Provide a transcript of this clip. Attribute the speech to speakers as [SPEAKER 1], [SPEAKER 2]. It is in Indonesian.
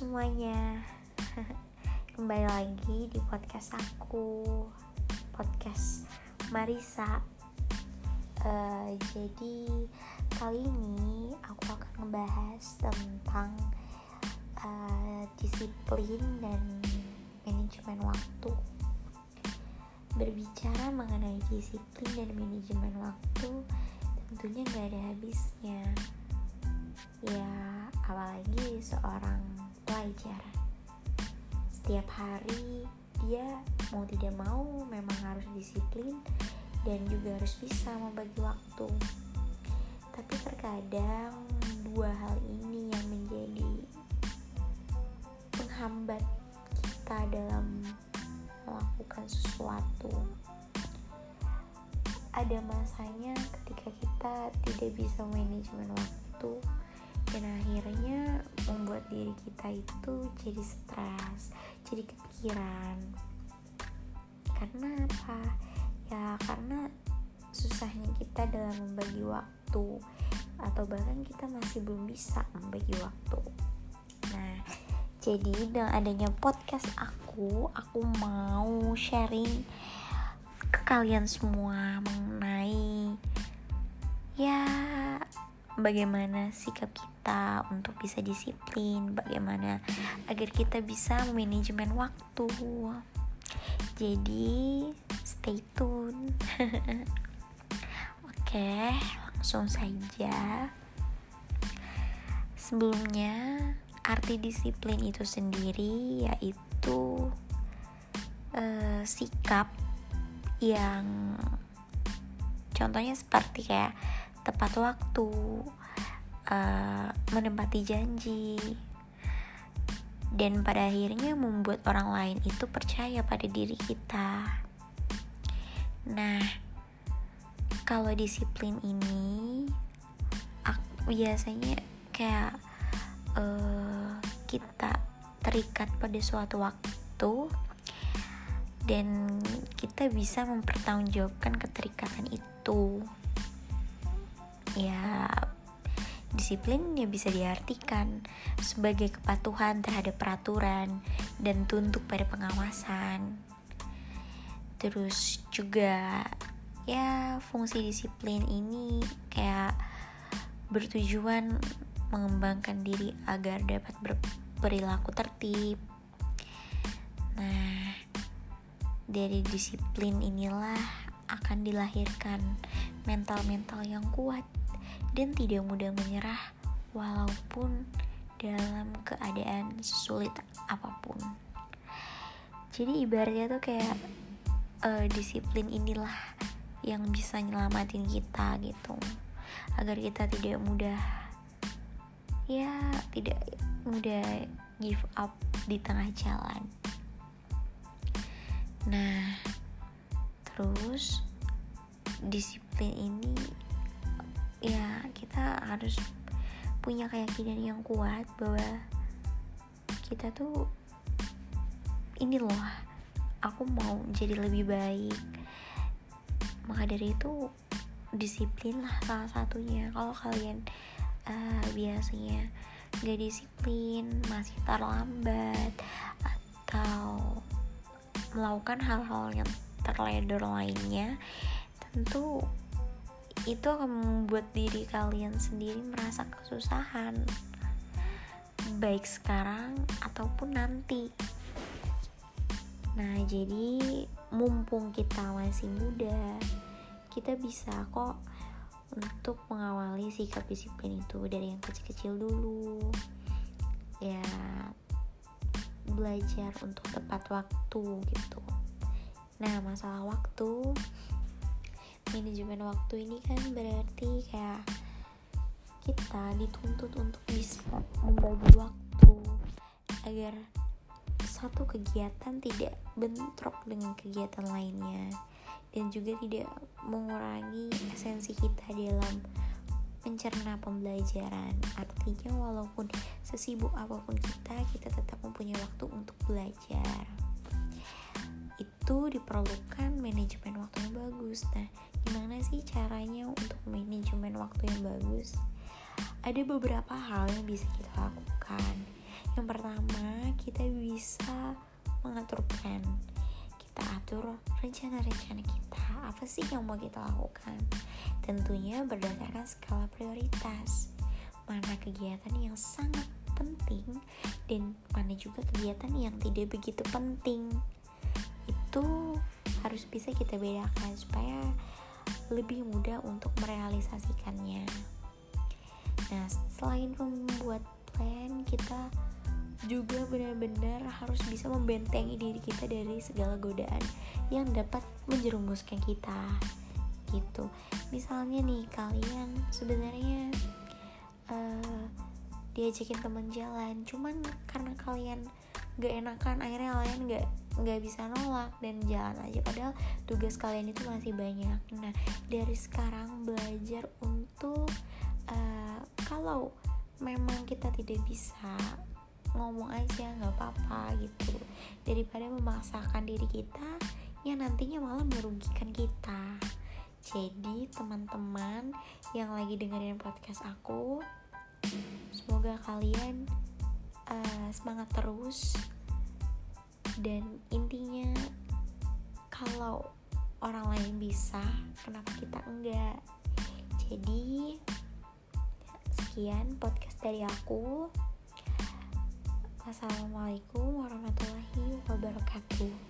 [SPEAKER 1] semuanya. Kembali lagi di podcast aku Podcast Marisa. Uh, Jadi kali ini aku akan membahas tentang uh, Disiplin dan manajemen waktu. Berbicara mengenai disiplin dan manajemen waktu Tentunya gak ada habisnya. Ya apalagi seorang pelajar setiap hari dia mau tidak mau memang harus disiplin dan juga harus bisa membagi waktu. Tapi terkadang dua hal ini yang menjadi penghambat kita dalam melakukan sesuatu. Ada masanya ketika kita tidak bisa manajemen waktu dan akhirnya membuat diri kita itu jadi stres jadi kepikiran. Karena apa? Ya karena susahnya kita dalam membagi waktu atau bahkan kita masih belum bisa membagi waktu. Nah jadi dengan adanya podcast aku aku mau sharing ke kalian semua mengenai ya bagaimana sikap kita untuk bisa disiplin, bagaimana agar kita bisa manajemen waktu. Jadi, stay tune. Oke, langsung saja. Sebelumnya, arti disiplin itu sendiri yaitu uh, sikap yang contohnya seperti kayak tepat waktu, uh, menempati janji, dan pada akhirnya membuat orang lain itu percaya pada diri kita. Nah, kalau disiplin ini, aku biasanya kayak uh, kita terikat pada suatu waktu dan kita bisa mempertanggungjawabkan keterikatan itu ya disiplin ya bisa diartikan sebagai kepatuhan terhadap peraturan dan tunduk pada pengawasan. Terus juga ya fungsi disiplin ini kayak bertujuan mengembangkan diri agar dapat berperilaku tertib. Nah, dari disiplin inilah akan dilahirkan mental-mental yang kuat dan tidak mudah menyerah walaupun dalam keadaan sulit apa pun. Jadi ibaratnya tuh kayak uh, disiplin inilah yang bisa nyelamatin kita gitu agar kita tidak mudah ya tidak mudah give up di tengah jalan. Nah, terus disiplin ini ya kita harus punya keyakinan yang kuat bahwa kita tuh ini loh aku mau jadi lebih baik. Maka dari itu disiplin lah salah satunya. Kalau kalian uh, biasanya gak disiplin masih terlambat atau melakukan hal-hal yang terledor lainnya tentu itu akan membuat diri kalian sendiri merasa kesusahan baik sekarang ataupun nanti. Nah jadi mumpung kita masih muda kita bisa kok untuk mengawali sikap disiplin itu dari yang kecil-kecil dulu. Ya belajar untuk tepat waktu gitu. Nah masalah waktu manajemen waktu ini kan berarti kayak kita dituntut untuk bisa membagi waktu agar satu kegiatan tidak bentrok dengan kegiatan lainnya dan juga tidak mengurangi esensi kita dalam mencerna pembelajaran. Artinya walaupun sesibuk apa pun kita kita tetap mempunyai waktu untuk belajar itu diperlukan manajemen waktu yang bagus. Nah gimana sih caranya untuk manajemen waktu yang bagus? Ada beberapa hal yang bisa kita lakukan. Yang pertama kita bisa mengatur plan. Kita atur rencana-rencana kita. Apa sih yang mau kita lakukan? Tentunya berdasarkan skala prioritas. Mana kegiatan yang sangat penting dan mana juga kegiatan yang tidak begitu penting itu harus bisa kita bedakan supaya lebih mudah untuk merealisasikannya. Nah selain membuat plan kita juga benar-benar harus bisa membentengi diri kita dari segala godaan yang dapat menjerumuskan kita gitu. Misalnya nih kalian sebenarnya uh, diajakin teman jalan cuman karena kalian gak enakan akhirnya kalian gak nggak bisa nolak dan jalan aja. Padahal tugas kalian itu masih banyak. Nah dari sekarang belajar untuk uh, kalau memang kita tidak bisa ngomong aja nggak apa-apa gitu. Daripada memaksakan diri kita yang nantinya malah merugikan kita. Jadi teman-teman yang lagi dengerin podcast aku semoga kalian semangat terus. Dan intinya kalau orang lain bisa kenapa kita enggak? Jadi sekian podcast dari aku. Wassalamualaikum warahmatullahi wabarakatuh